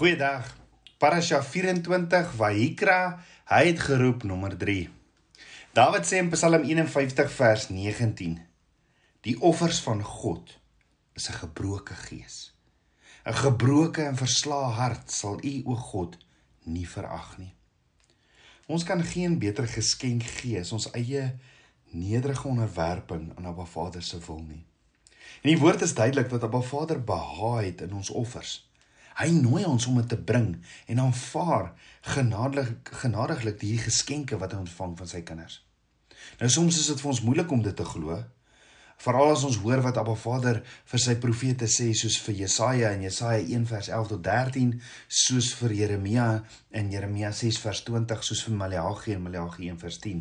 Goeiedag. Parasha 24 Vayikra, hy het geroep nommer 3. Dawid sê in Psalm 51 vers 19: Die offers van God is 'n gebroke gees. 'n Gebroke en verslae hart sal U o God nie verag nie. Ons kan geen beter geskenk gee as ons eie nederige onderwerping aan Abba Vader se wil nie. En die woord is duidelik dat Abba Vader behaag het in ons offers. Hy nooi ons om dit te bring en aanvaar genadig genadiglik die geskenke wat hy ontvang van sy kinders. Nou soms is dit vir ons moeilik om dit te glo. Veral as ons hoor wat Abba Vader vir sy profete sê soos vir Jesaja in Jesaja 1 vers 11 tot 13, soos vir Jeremia in Jeremia 6 vers 20, soos vir Maleagi in Maleagi 1 vers 10.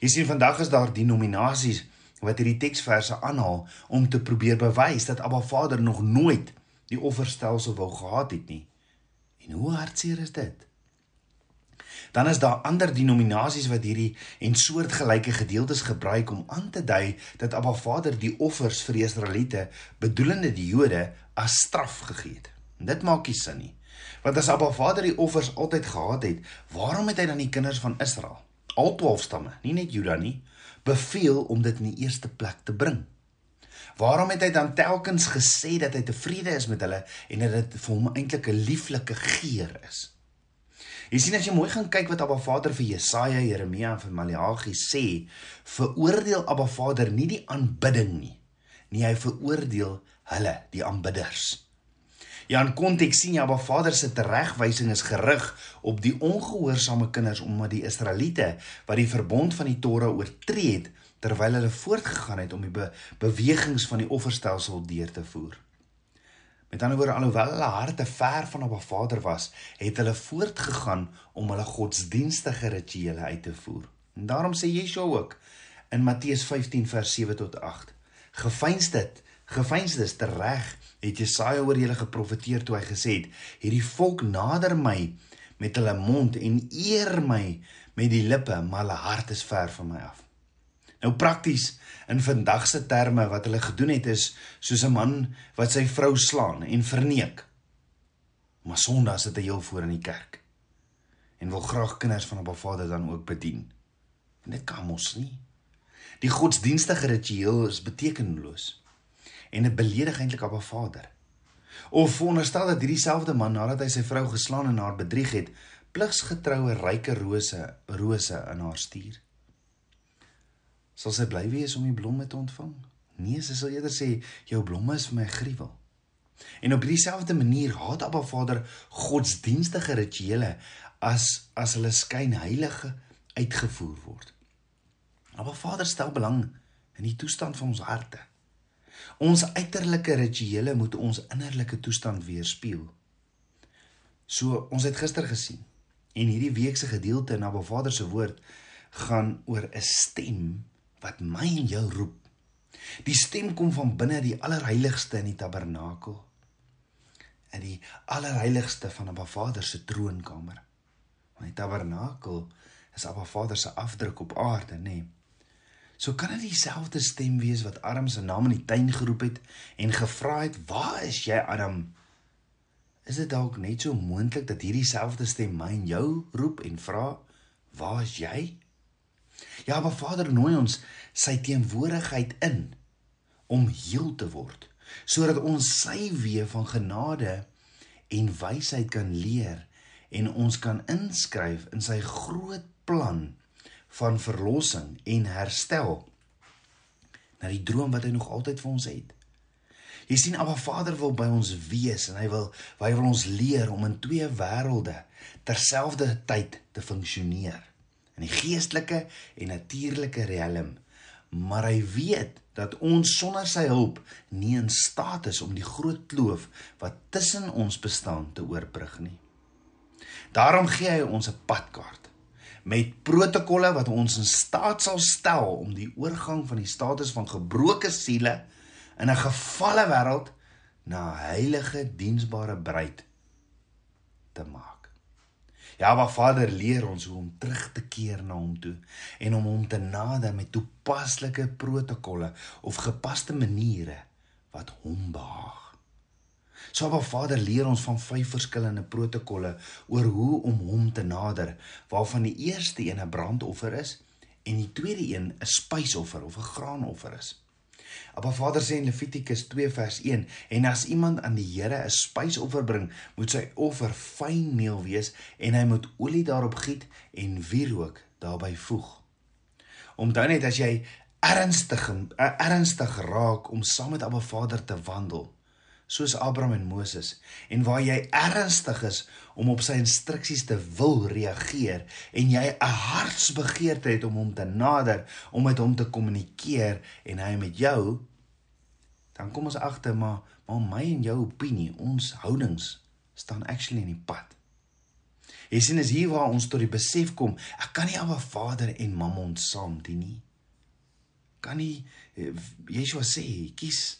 Jy sien vandag is daar denominasies wat hierdie teksverse aanhaal om te probeer bewys dat Abba Vader nog nooit die offerstelsel wou gehad het nie. En hoe hartseer is dit? Dan is daar ander denominasies wat hierdie en soortgelyke gedeeltes gebruik om aan te dui dat Abba Vader die offers vir die Israeliete, bedoelende die Jode, as straf gegee het. Dit maak nie sin nie. Want as Abba Vader die offers altyd gehad het, waarom het hy dan die kinders van Israel, al 12 stamme, nie net Juda nie, beveel om dit in die eerste plek te bring? Waarom het hy dan telkens gesê dat hy tevrede is met hulle en dat dit vir hom eintlik 'n lieflike geur is? Jy sien as jy mooi gaan kyk wat Abba Vader vir Jesaja, Jeremia en vir Maleagi sê, veroordeel Abba Vader nie die aanbidding nie. Nie hy veroordeel hulle, die aanbidders. Ja, in konteks sien jy Abba Vader se teregwysing is gerig op die ongehoorsame kinders omdat die Israeliete wat die verbond van die Torah oortree het, terwyl hulle voortgegaan het om die be bewegings van die offerstelsel deur te voer. Met ander woorde, alhoewel hulle harte ver van Abba Vader was, het hulle voortgegaan om hulle godsdienstige rituele uit te voer. En daarom sê Yeshua ook in Matteus 15 vers 7 tot 8: "Gefeins dit, gefeins dit tereg, het Jesaja oor julle geprofeteer toe hy gesê het: Hierdie volk nader my met hulle mond en eer my met die lippe, maar hulle hart is ver van my af." Nou prakties in vandag se terme wat hulle gedoen het is soos 'n man wat sy vrou slaan en verneek. Maar Sondag sit hy heel voor in die kerk en wil graag kinders van 'n Vader dan ook bedien. En dit kan mos nie. Die godsdienstige ritueel is betekenloos en dit beledig eintlik op 'n Vader. Of veronderstel dat hierdie selfde man nadat hy sy vrou geslaan en haar bedrieg het, pligsgetroue ryke rose rose in haar stuur sal sy bly wees om die blomme te ontvang? Nee, sy sal eerder sê jou blomme is vir my gruwel. En op dieselfde manier haat Abba Vader godsdienstige rituele as as hulle skyn heilige uitgevoer word. Abba Vader stel belang in die toestand van ons harte. Ons uiterlike rituele moet ons innerlike toestand weerspieël. So ons het gister gesien en hierdie week se gedeelte in Abba Vader se woord gaan oor 'n stem wat my en jou roep. Die stem kom van binne die allerheiligste in die tabernakel. In die allerheiligste van Abba Vader se troonkamer. Want die tabernakel is Abba Vader se afdruk op aarde, nê. Nee. So kan dit dieselfde stem wees wat Adam se naam in die tuin geroep het en gevra het: "Waar is jy, Adam?" Is dit dalk net so moontlik dat hierdie selfde stem my en jou roep en vra: "Waar is jy?" Ja, maar Vader nooi ons sy teenwoordigheid in om heel te word, sodat ons sy weë van genade en wysheid kan leer en ons kan inskryf in sy groot plan van verlossing en herstel na die droom wat hy nog altyd vir ons het. Jy sien, Abba Vader wil by ons wees en hy wil hy wil ons leer om in twee wêrelde terselfdertyd te funksioneer in die geestelike en natuurlike riem. Maar hy weet dat ons sonder sy hulp nie in staat is om die groot kloof wat tussen ons bestaan te oorbrug nie. Daarom gee hy ons 'n padkaart met protokolle wat ons in staat sal stel om die oorgang van die status van gebroke siele in 'n gefalle wêreld na heilige diensbare bruid te maak. Ja, maar Vader leer ons hoe om terug te keer na hom toe en om hom te nader met toepaslike protokolle of gepaste maniere wat hom behaag. So Abba Vader leer ons van vyf verskillende protokolle oor hoe om hom te nader, waarvan die eerste een 'n brandoffer is en die tweede een 'n spysoffer of 'n graanoffer is. Abba Vader sê in Levitikus 2 vers 1 en as iemand aan die Here 'n spysoffer bring, moet sy offer fyn meel wees en hy moet olie daarop giet en wierook daarbey voeg. Onthou net as jy ernstig ernstig raak om saam met Abba Vader te wandel, soos Abraham en Moses en waar jy ernstig is om op sy instruksies te wil reageer en jy 'n hartsbegeerte het om hom te nader, om met hom te kommunikeer en hy met jou dan kom ons agter maar maar my en jou opinie, ons houdings staan actually in die pad. Jy sien is hier waar ons tot die besef kom, ek kan nie Abba Vader en Mammon saam dien nie. Kan nie eh, Yeshua sê, kies.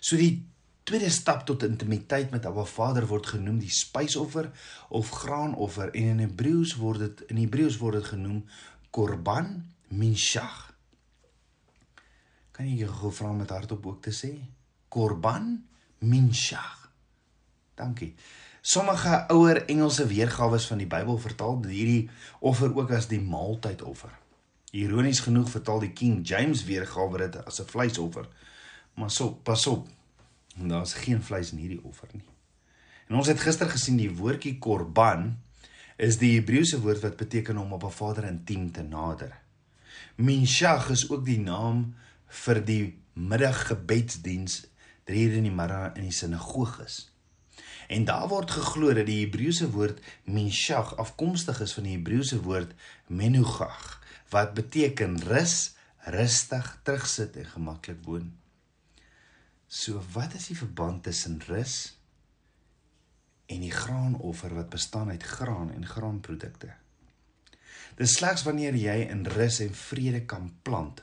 So die tweede stap tot intimiteit met Abba Vader word genoem die spysoffer of graanoffer en in Hebreëus word dit in Hebreëus word dit genoem korban minshach. Kan jy gou vra met hardop ook te sê? Korban minshach. Dankie. Sommige ouer Engelse weergawe van die Bybel vertaal hierdie offer ook as die maaltydoffer. Ironies genoeg vertaal die King James weergawe dit as 'n vleisoffer. Maar so, pas op, en daar's geen vleis in hierdie offer nie. En ons het gister gesien die woordjie korban is die Hebreëse woord wat beteken om op 'n Vader intiem te nader. Minshach is ook die naam vir die middaggebedsdiens 3 uur in die middag in die sinagoges. En daar word geglo dat die Hebreëse woord minshach afkomstig is van die Hebreëse woord menugach wat beteken rus, rustig terugsit en gemaklik woon. So wat is die verband tussen rus en die graanoffer wat bestaan uit graan en graanprodukte? Dis slegs wanneer jy in rus en vrede kan plant,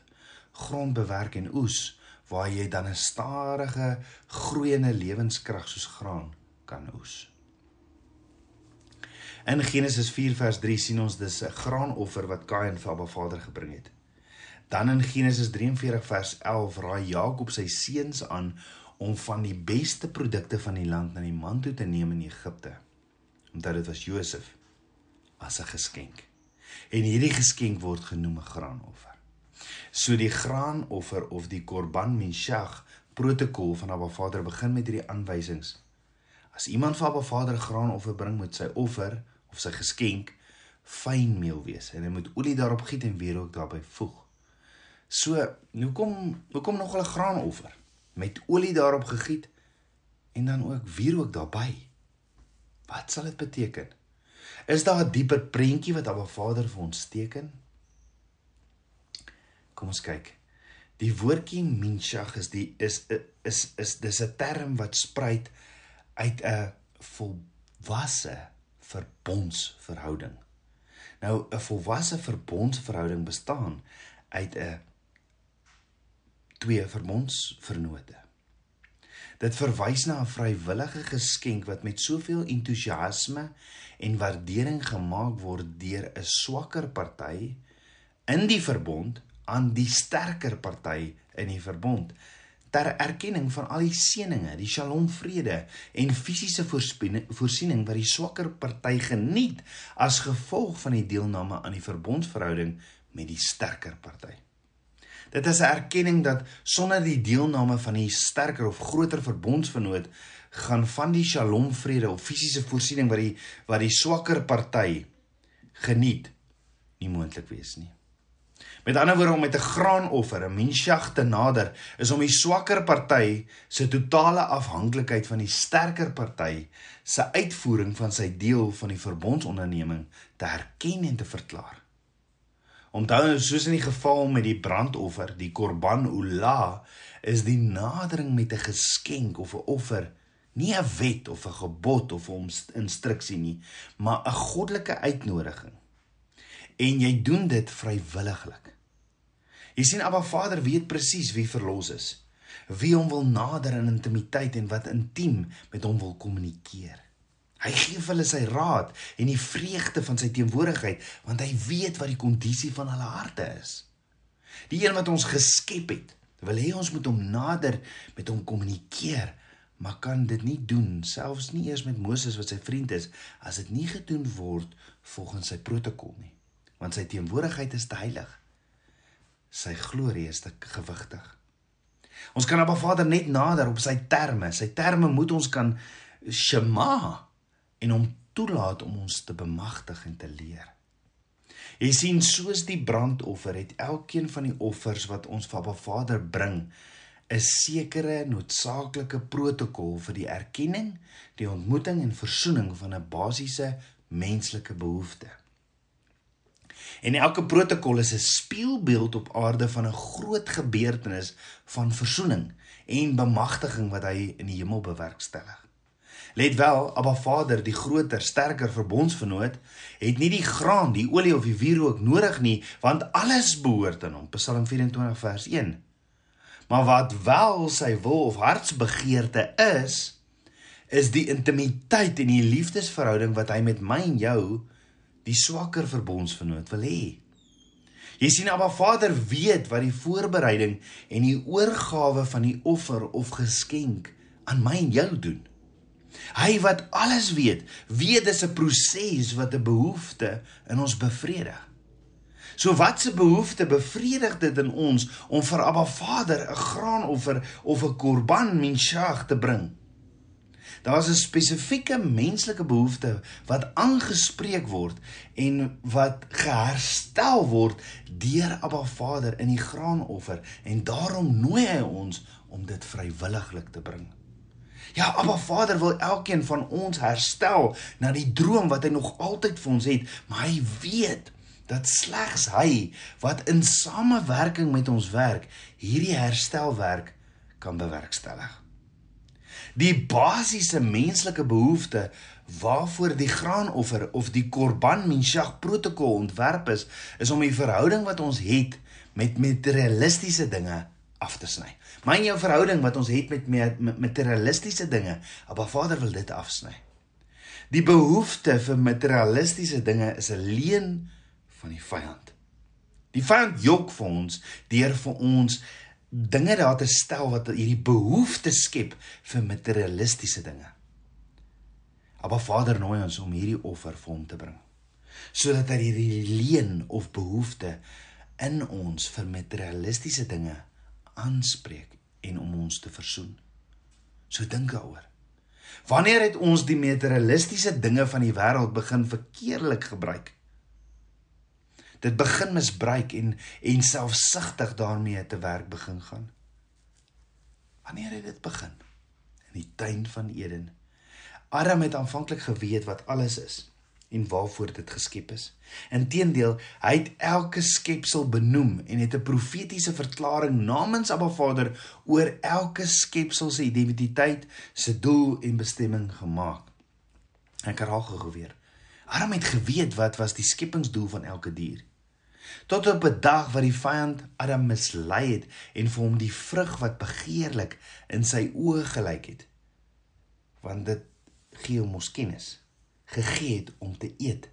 grond bewerk en oes, waar jy dan 'n stadige groeiende lewenskrag soos graan kan oes. In Genesis 4 vers 3 sien ons dis 'n graanoffer wat Kain vir Abba Vader gebring het. Dan in Genesis 43 vers 11 raai Jakob sy seuns aan om van die beste produkte van die land na die man toe te neem in Egipte. Omdat dit was Josef as 'n geskenk. En hierdie geskenk word genoem 'n graanoffer. So die graanoffer of die korban minshach protokol van Abba Vader begin met hierdie aanwysings. As iemand vir Abba Vader graanoffer bring met sy offer of sy geskenk fyn meel wees en hy moet olie daarop giet en weer ook daarbey voeg. So, hoekom hoekom nog 'n graanoffer met olie daarop gegiet en dan ook wierook daarbey? Wat sal dit beteken? Is daar 'n dieper prentjie wat Abba Vader vir ons teken? Kom ons kyk. Die woordjie minshach is die is is is dis 'n term wat spruit uit 'n volwasse verbondsverhouding. Nou 'n volwasse verbondsverhouding bestaan uit 'n twee verbondsvernote. Dit verwys na 'n vrywillige geskenk wat met soveel entoesiasme en waardering gemaak word deur 'n swakker party in die verbond aan die sterker party in die verbond ter erkenning van al die seëninge, die Shalom vrede en fisiese voorsiening wat die swakker party geniet as gevolg van die deelname aan die verbondsverhouding met die sterker party. Dit is 'n erkenning dat sonder die deelname van die sterker of groter verbondsvernoot gaan van die Shalom vrede of fisiese voorsiening wat die wat die swakker party geniet nie moontlik wees nie. Met ander woorde om met 'n graanoffer, 'n minshach te nader, is om die swakker party se totale afhanklikheid van die sterker party se uitvoering van sy deel van die verbondsonderneming te erken en te verklaar. Onthou nou soos in die geval met die brandoffer, die korban ula, is die nadering met 'n geskenk of 'n offer nie 'n wet of 'n gebod of 'n instruksie nie, maar 'n goddelike uitnodiging. En jy doen dit vrywilliglik. Jy sien Abba Vader weet presies wie verlos is, wie hom wil nader in intimiteit en wat intiem met hom wil kommunikeer. Hy gee vir hulle sy raad en die vreugde van sy teenwoordigheid want hy weet wat die kondisie van hulle harte is. Die een wat ons geskep het, wil hê ons moet hom nader met hom kommunikeer, maar kan dit nie doen selfs nie eers met Moses wat sy vriend is as dit nie gedoen word volgens sy protokol nie. Want sy teenwoordigheid is te heilig. Sy glorie is te gewigtig. Ons kan Abba Vader net nader op sy terme. Sy terme moet ons kan shema en hom toelaat om ons te bemagtig en te leer Jy sien soos die brandoffer het elkeen van die offers wat ons vir Abba Vader bring 'n sekere noodsaaklike protokol vir die erkenning, die ontmoeting en versoening van 'n basiese menslike behoefte. En elke protokol is 'n spieelbeeld op aarde van 'n groot gebeurtenis van versoening en bemagtiging wat hy in die hemel bewerkstellig. Let wel, Abba Vader, die groter, sterker verbondsvernoot, het nie die graan, die olie of die wierook nodig nie, want alles behoort aan hom. Psalm 24 vers 1. Maar wat wel sy wil of hartsbegeerte is, is die intimiteit en die liefdesverhouding wat hy met my en jou, die swakker verbondsvernoot wil hê. Jy sien Abba Vader weet wat die voorbereiding en die oorgawe van die offer of geskenk aan my en jou doen. Hy wat alles weet, weet dis 'n proses wat 'n behoefte in ons bevredig. So wat se behoefte bevredig dit in ons om vir Abba Vader 'n graanoffer of 'n korban minshag te bring? Daar's 'n spesifieke menslike behoefte wat aangespreek word en wat geherstel word deur Abba Vader in die graanoffer en daarom nooi hy ons om dit vrywilliglik te bring. Ja, Abba Vader wil elkeen van ons herstel na die droom wat hy nog altyd vir ons het, maar hy weet dat slegs hy wat in samewerking met ons werk, hierdie herstelwerk kan bewerkstellig. Die basiese menslike behoefte waarvoor die graanoffer of die korban minshag protokol ontwerp is, is om die verhouding wat ons het met materialistiese dinge af te sny. Myn jou verhouding wat ons het met materialistiese dinge, Abba Vader wil dit afsny. Die behoefte vir materialistiese dinge is 'n leen van die vyand. Die vyand jok vir ons deur vir ons dinge daar te stel wat hierdie behoefte skep vir materialistiese dinge. Abba Vader nooi ons om hierdie offer vir hom te bring sodat hy hierdie leen of behoefte in ons vir materialistiese dinge aanspreek en om ons te versoen. So dink daaroor. Wanneer het ons die materialistiese dinge van die wêreld begin verkeerlik gebruik? Dit begin misbruik en en selfsugtig daarmee te werk begin gaan. Wanneer het dit begin? In die tuin van Eden. Adam het aanvanklik geweet wat alles is en waarvoor dit geskep is. Inteendeel, hy het elke skepsel benoem en het 'n profetiese verklaring namens Abba Vader oor elke skepsel se identiteit, se doel en bestemming gemaak. Ek herhaal gou weer. Adam het geweet wat was die skepingsdoel van elke dier. Tot op 'n dag wat die vyand Adam mislei het en vir hom die vrug wat begeerlik in sy oë gelyk het. Want dit gee hom ons kennis gegee het om te eet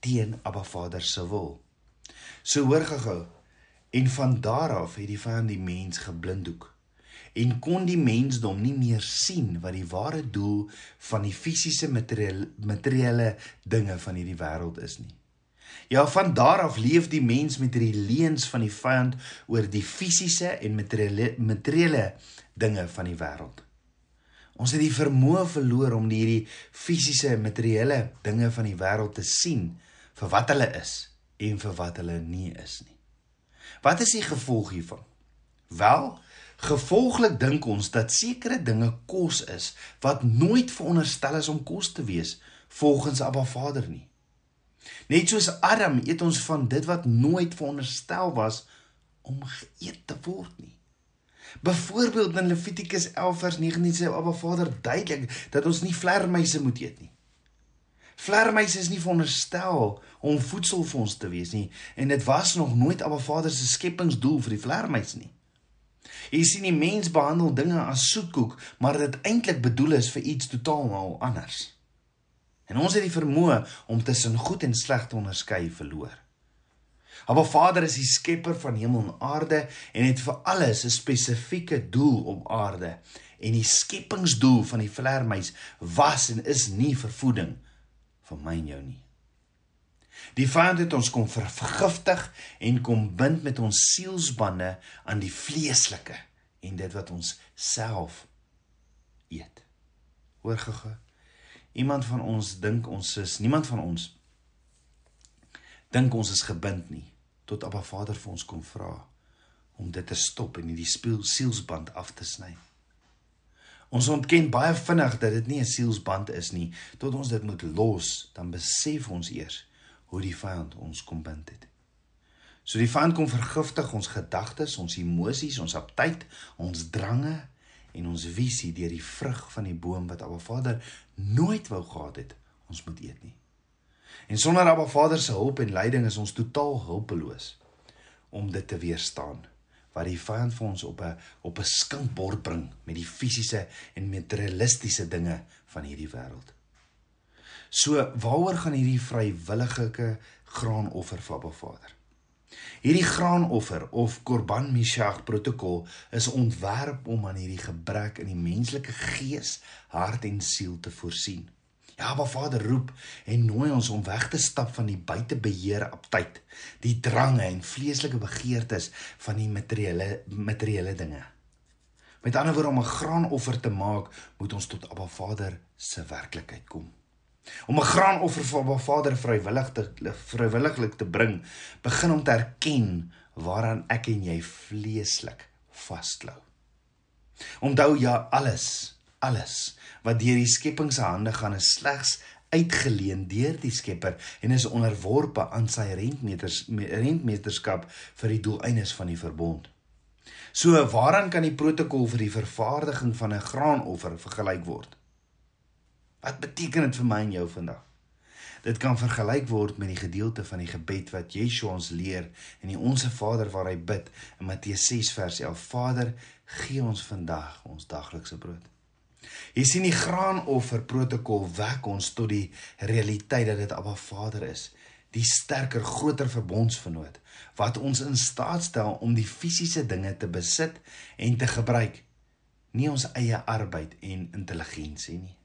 teen Abba Vader se wil. So hoor gehou en van daar af het die vyand die mens geblinddoek en kon die mensdom nie meer sien wat die ware doel van die fisiese materiële materiële dinge van hierdie wêreld is nie. Ja, van daar af leef die mens met hierdie leuns van die vyand oor die fisiese en materiële materiële dinge van die wêreld. Ons het die vermoë verloor om hierdie fisiese en materiële dinge van die wêreld te sien vir wat hulle is en vir wat hulle nie is nie. Wat is die gevolg hiervan? Wel, gevolglik dink ons dat sekere dinge kos is wat nooit veronderstel is om kos te wees volgens Abba Vader nie. Net soos Adam eet ons van dit wat nooit veronderstel was om geëet te word nie. Byvoorbeeld in Levitikus 11 vers 19 sê Abba Vader duidelik dat ons nie vlermuise moet eet nie. Vlermuise is nie veronderstel om voedsel vir ons te wees nie en dit was nog nooit Abba Vader se skepingsdoel vir die vlermuis nie. Jy sien die mens behandel dinge as soetkoek, maar dit eintlik bedoel is vir iets totaal anders. En ons het die vermoë om tussen goed en sleg te onderskei verloor. Abba Vader is die skepper van hemel en aarde en het vir alles 'n spesifieke doel op aarde en die skepingsdoel van die vlermuis was en is nie vervoeding vir my en jou nie. Die vyand het ons kom vergiftig en kom bind met ons sielsbande aan die vleeslike en dit wat ons self eet. Hoor gege. Iemand van ons dink ons is niemand van ons dink ons is gebind nie tot Abba Vader vir ons kom vra om dit te stop en hierdie speel sielsband af te sny. Ons ontken baie vinnig dat dit nie 'n sielsband is nie tot ons dit moet los, dan besef ons eers hoe die vyand ons kom bind het. So die vyand kom vergiftig ons gedagtes, ons emosies, ons aptyt, ons drange en ons visie deur die vrug van die boom wat Abba Vader nooit wou gehad het ons moet eet nie. En sonder Abba Vader se hulp en leiding is ons totaal hulpeloos om dit te weerstaan wat die vyand vir ons op 'n op 'n skinkbord bring met die fisiese en materialistiese dinge van hierdie wêreld. So waaroor gaan hierdie vrywillige graanoffer vir Abba Vader? Hierdie graanoffer of Korban Mishach protokol is ontwerp om aan hierdie gebrek in die menslike gees, hart en siel te voorsien. Ja, Abba Vader roep en nooi ons om weg te stap van die buitebeheer aptyd, die drange en vleeslike begeertes van die materiële materiële dinge. Met ander woorde om 'n graanoffer te maak, moet ons tot Abba Vader se werklikheid kom. Om 'n graanoffer vir Abba Vader vrywillig te vrywilliglik te bring, begin om te erken waaraan ek en jy vleeslik vasklou. Onthou ja alles, alles wat deur die skepping se hande gaan is slegs uitgeleen deur die Skepper en is onderworpe aan sy rentmeters rentmeterskap vir die doeleindes van die verbond. So waaraan kan die protokol vir die vervaardiging van 'n graanoffer vergelyk word? Wat beteken dit vir my en jou vandag? Dit kan vergelyk word met die gedeelte van die gebed wat Yeshua ons leer in die Onse Vader waar hy bid in Matteus 6 vers 11: Vader, gee ons vandag ons daglikse brood. Jy sien die graanoffer protokol wek ons tot die realiteit dat dit Abba Vader is, die sterker, groter verbondsvernoot wat ons in staat stel om die fisiese dinge te besit en te gebruik, nie ons eie arbeid en intelligensie nie.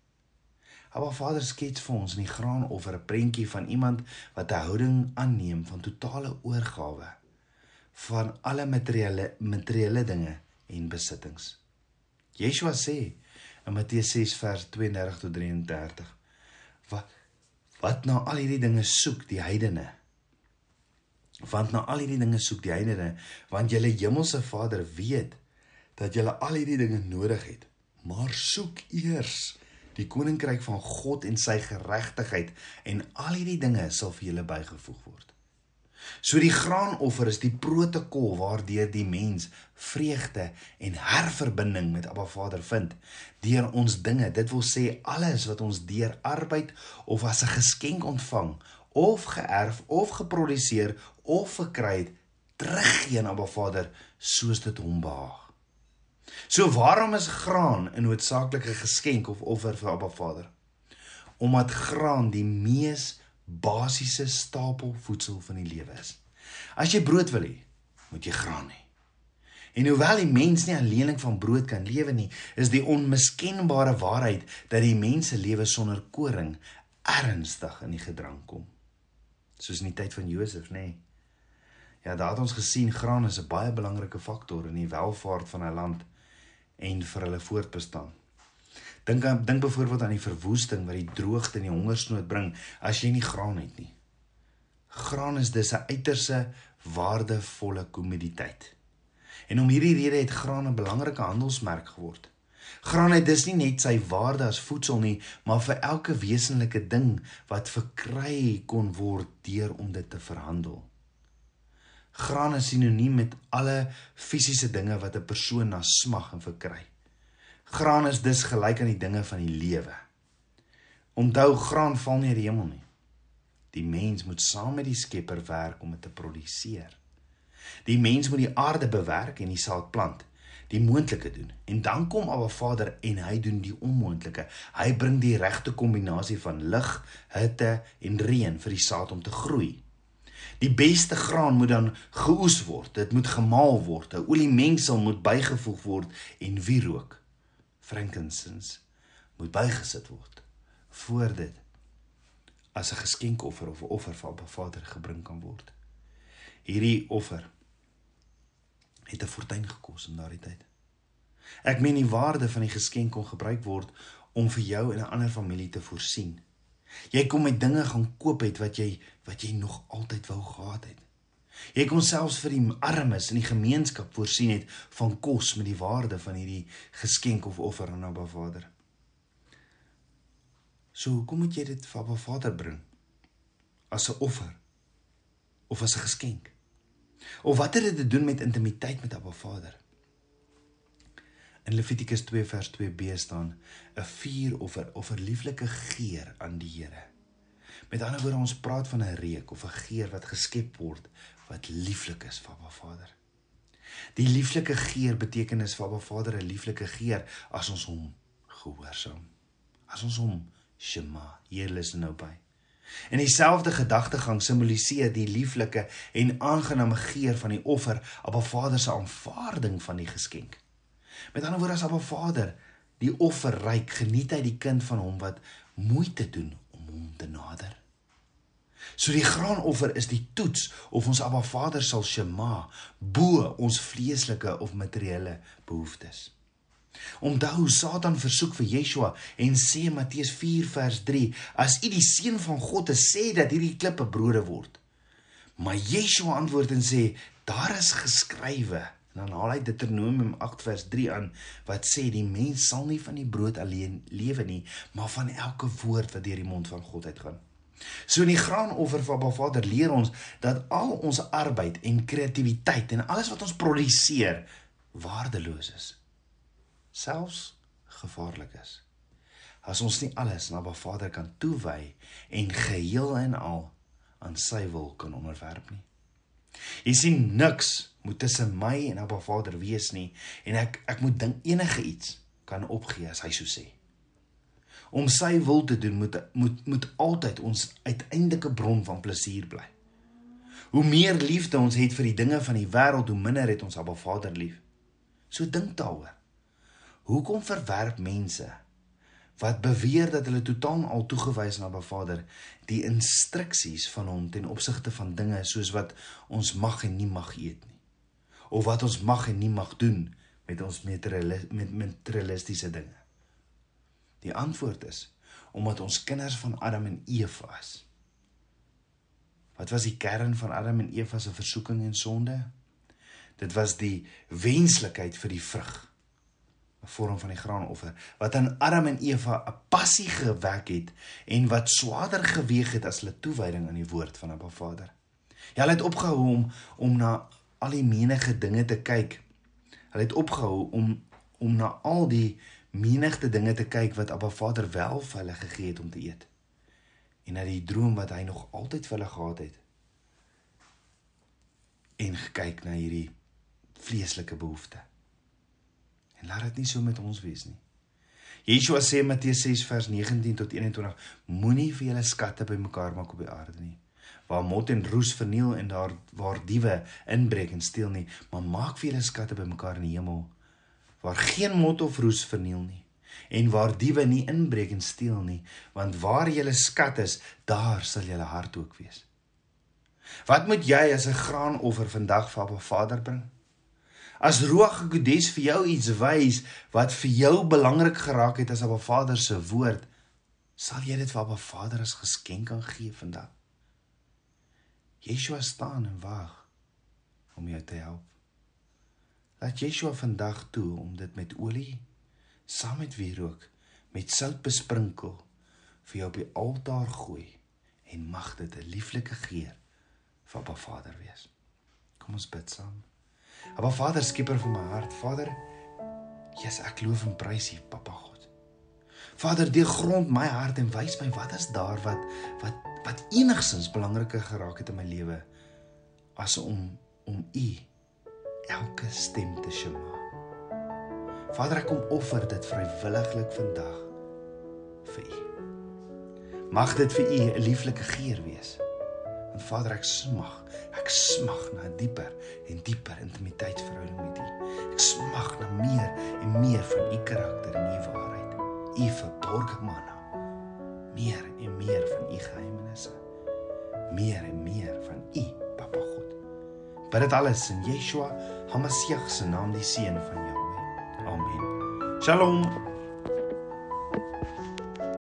Abba Vader skets vir ons in die graanoffer 'n prentjie van iemand wat 'n houding aanneem van totale oorgawe van alle materiële materiële dinge en besittings. Yeshua sê in Matteus 6 vers 32 tot 33. Wat wat na al hierdie dinge soek die heidene? Want na al hierdie dinge soek die heidene, want julle hemelse Vader weet dat julle al hierdie dinge nodig het. Maar soek eers die koninkryk van God en sy geregtigheid en al hierdie dinge sal vir julle bygevoeg word. So die graanoffer is die protokol waardeur die mens vreugde en herverbinding met Abba Vader vind deur ons dinge. Dit wil sê alles wat ons deur arbeid of as 'n geskenk ontvang of geërf of geproduseer of verkry het, teruggee aan Abba Vader soos dit hom behaag. So waarom is graan 'n noodsaaklike geskenk of offer vir Abba Vader? Omdat graan die mees basiese stapel voedsel van die lewe is. As jy brood wil hê, moet jy graan hê. En hoewel die mens nie alleenlik van brood kan lewe nie, is die onmiskenbare waarheid dat die mens se lewe sonder koring ernstig in die gedrang kom. Soos in die tyd van Josef, nê. Nee. Ja, daar het ons gesien graan is 'n baie belangrike faktor in die welvaart van 'n land en vir hulle voortbestaan. Dink aan dink byvoorbeeld aan die verwoesting wat die droogte en die hongersnood bring as jy nie graan het nie. Graan is dis 'n uiterse waardevolle kommoditeit. En om hierdie rede het graan 'n belangrike handelsmerk geword. Graan het dus nie net sy waarde as voedsel nie, maar vir elke wesenlike ding wat verkry kon word deur om dit te verhandel. Graan is sinoniem met alle fisiese dinge wat 'n persoon na smag en verkry. Graan is dus gelyk aan die dinge van die lewe. Onthou graan val nie uit die hemel nie. Die mens moet saam met die Skepper werk om dit te produseer. Die mens moet die aarde bewerk en die saad plant, die moontlike doen. En dan kom Abba Vader en hy doen die onmoontlike. Hy bring die regte kombinasie van lig, hitte en reën vir die saad om te groei. Die beste graan moet dan geoes word. Dit moet gemaal word. 'n Oliemengsel moet bygevoeg word en wierook frankincense moet bygesit word voor dit as 'n geskenkoffer of 'n offer vir Abba Vader gebring kan word. Hierdie offer het 'n fortuin gekos in daardie tyd. Ek meen die waarde van die geskenk kon gebruik word om vir jou en 'n ander familie te voorsien. Jy kom met dinge gaan koop het wat jy wat jy nog altyd wou gehad het. Jy kon selfs vir die armes in die gemeenskap voorsien het van kos met die waarde van hierdie geskenk of offer aan Abba Vader. So hoekom moet jy dit vir Abba Vader bring? As 'n offer of as 'n geskenk? Of wat het dit te doen met intimiteit met Abba Vader? In Levitikus 2 vers 2b staan 'n vuur of 'n of 'n lieflike geur aan die Here. Met ander woorde ons praat van 'n reuk of 'n geur wat geskep word wat lieflik is vir Abba Vader. Die lieflike geur betekenis vir Abba Vader 'n lieflike geur as ons hom gehoorsaam. As ons hom shema, hier luister nou by. En dieselfde gedagtegang simboliseer die lieflike en aangename geur van die offer, Abba Vader se aanvaarding van die geskenk. Met ander woorde as Abba Vader die offer ryk, geniet hy die kind van hom wat moeite doen om hom te nader. So die graanoffer is die toets of ons Abba Vader sal shema bo ons vleeslike of materiële behoeftes. Onthou Satan versoek vir Yeshua en sê Matteus 4 vers 3 as u die seun van God is sê dat hierdie klippe brode word. Maar Yeshua antwoord en sê daar is geskrywe en dan haal hy Deuteronomium 8 vers 3 aan wat sê die mens sal nie van die brood alleen lewe nie maar van elke woord wat deur die mond van God uitgaan. So in die graanoffer van Baba Vader leer ons dat al ons arbeid en kreatiwiteit en alles wat ons produseer waardeloos is. Selfs gevaarlik is. As ons nie alles na Baba Vader kan toewy en geheel en al aan sy wil kan onderwerp nie. Jy sien niks moet tussen my en Abba Vader wees nie en ek ek moet dink enige iets kan opgee as hy so sê om sy wil te doen moet moet moet altyd ons uiteindelike bron van plesier bly. Hoe meer liefde ons het vir die dinge van die wêreld, hoe minder het ons Abba Vader lief. So dink daaroor. Hoekom verwerp mense wat beweer dat hulle totaal al toegewys aan Abba Vader die instruksies van hom ten opsigte van dinge soos wat ons mag en nie mag eet nie of wat ons mag en nie mag doen met ons materialistiese dinge. Die antwoord is omdat ons kinders van Adam en Eva is. Wat was die kern van Adam en Eva se versoeking en sonde? Dit was die wenslikheid vir die vrug, 'n vorm van die graanoffer wat aan Adam en Eva 'n passie gewek het en wat swaarder geweeg het as hulle toewyding aan die woord van Abba Vader. Ja, hulle het opgehou om om na al die menige dinge te kyk. Hulle het opgehou om om na al die menigte dinge te kyk wat Abba Vader wel vir hulle gegee het om te eet. En na die droom wat hy nog altyd vir hulle gehad het. En gekyk na hierdie vleeslike behoeftes. En laat dit nie so met ons wees nie. Yeshua sê in Matteus 6 vers 19 tot 21: Moenie vir julle skatte bymekaar maak op die aarde nie, waar mot en roes verniel en daar waar diewe inbreek en steel nie, maar maak vir julle skatte bymekaar in die hemel waar geen mot of roes verniel nie en waar diewe nie inbreek en steel nie want waar julle skat is daar sal julle hart ook wees. Wat moet jy as 'n graanoffer vandag vir Abba Vader bring? As Ruach HaKodes vir jou iets wys wat vir jou belangrik geraak het as Abba Vader se woord sal jy dit vir Abba Vader as geskenk aan gee vandag? Yeshua staan en wag om jou te help Laat Yeshua vandag toe om dit met olie saam met wierook met sout besprinkel vir jou op die altaar gooi en mag dit 'n lieflike geur vir Abba Vader wees. Kom ons bid saam. Abba Vader, skieper van my hart, Vader, Jesus, ek loof en prys U, Papa God. Vader, deur grond my hart en wys my wat is daar wat wat wat enigsins belangriker geraak het in my lewe as om om U elke stem te shema. Vader, ek kom offer dit vrywilliglik vandag vir U. Mag dit vir U 'n lieflike geur wees. Vader, ek smag. Ek smag na dieper en dieper intimiteit verhouding met U. Ek smag na meer en meer van U karakter en U waarheid. U verborgde manna. Meer en meer van U geheimenisse. Meer en meer van U, Papa God. Bid dit alles in Yeshua HaMashiach se naam, die seun van Jahweh. Amen. Shalom.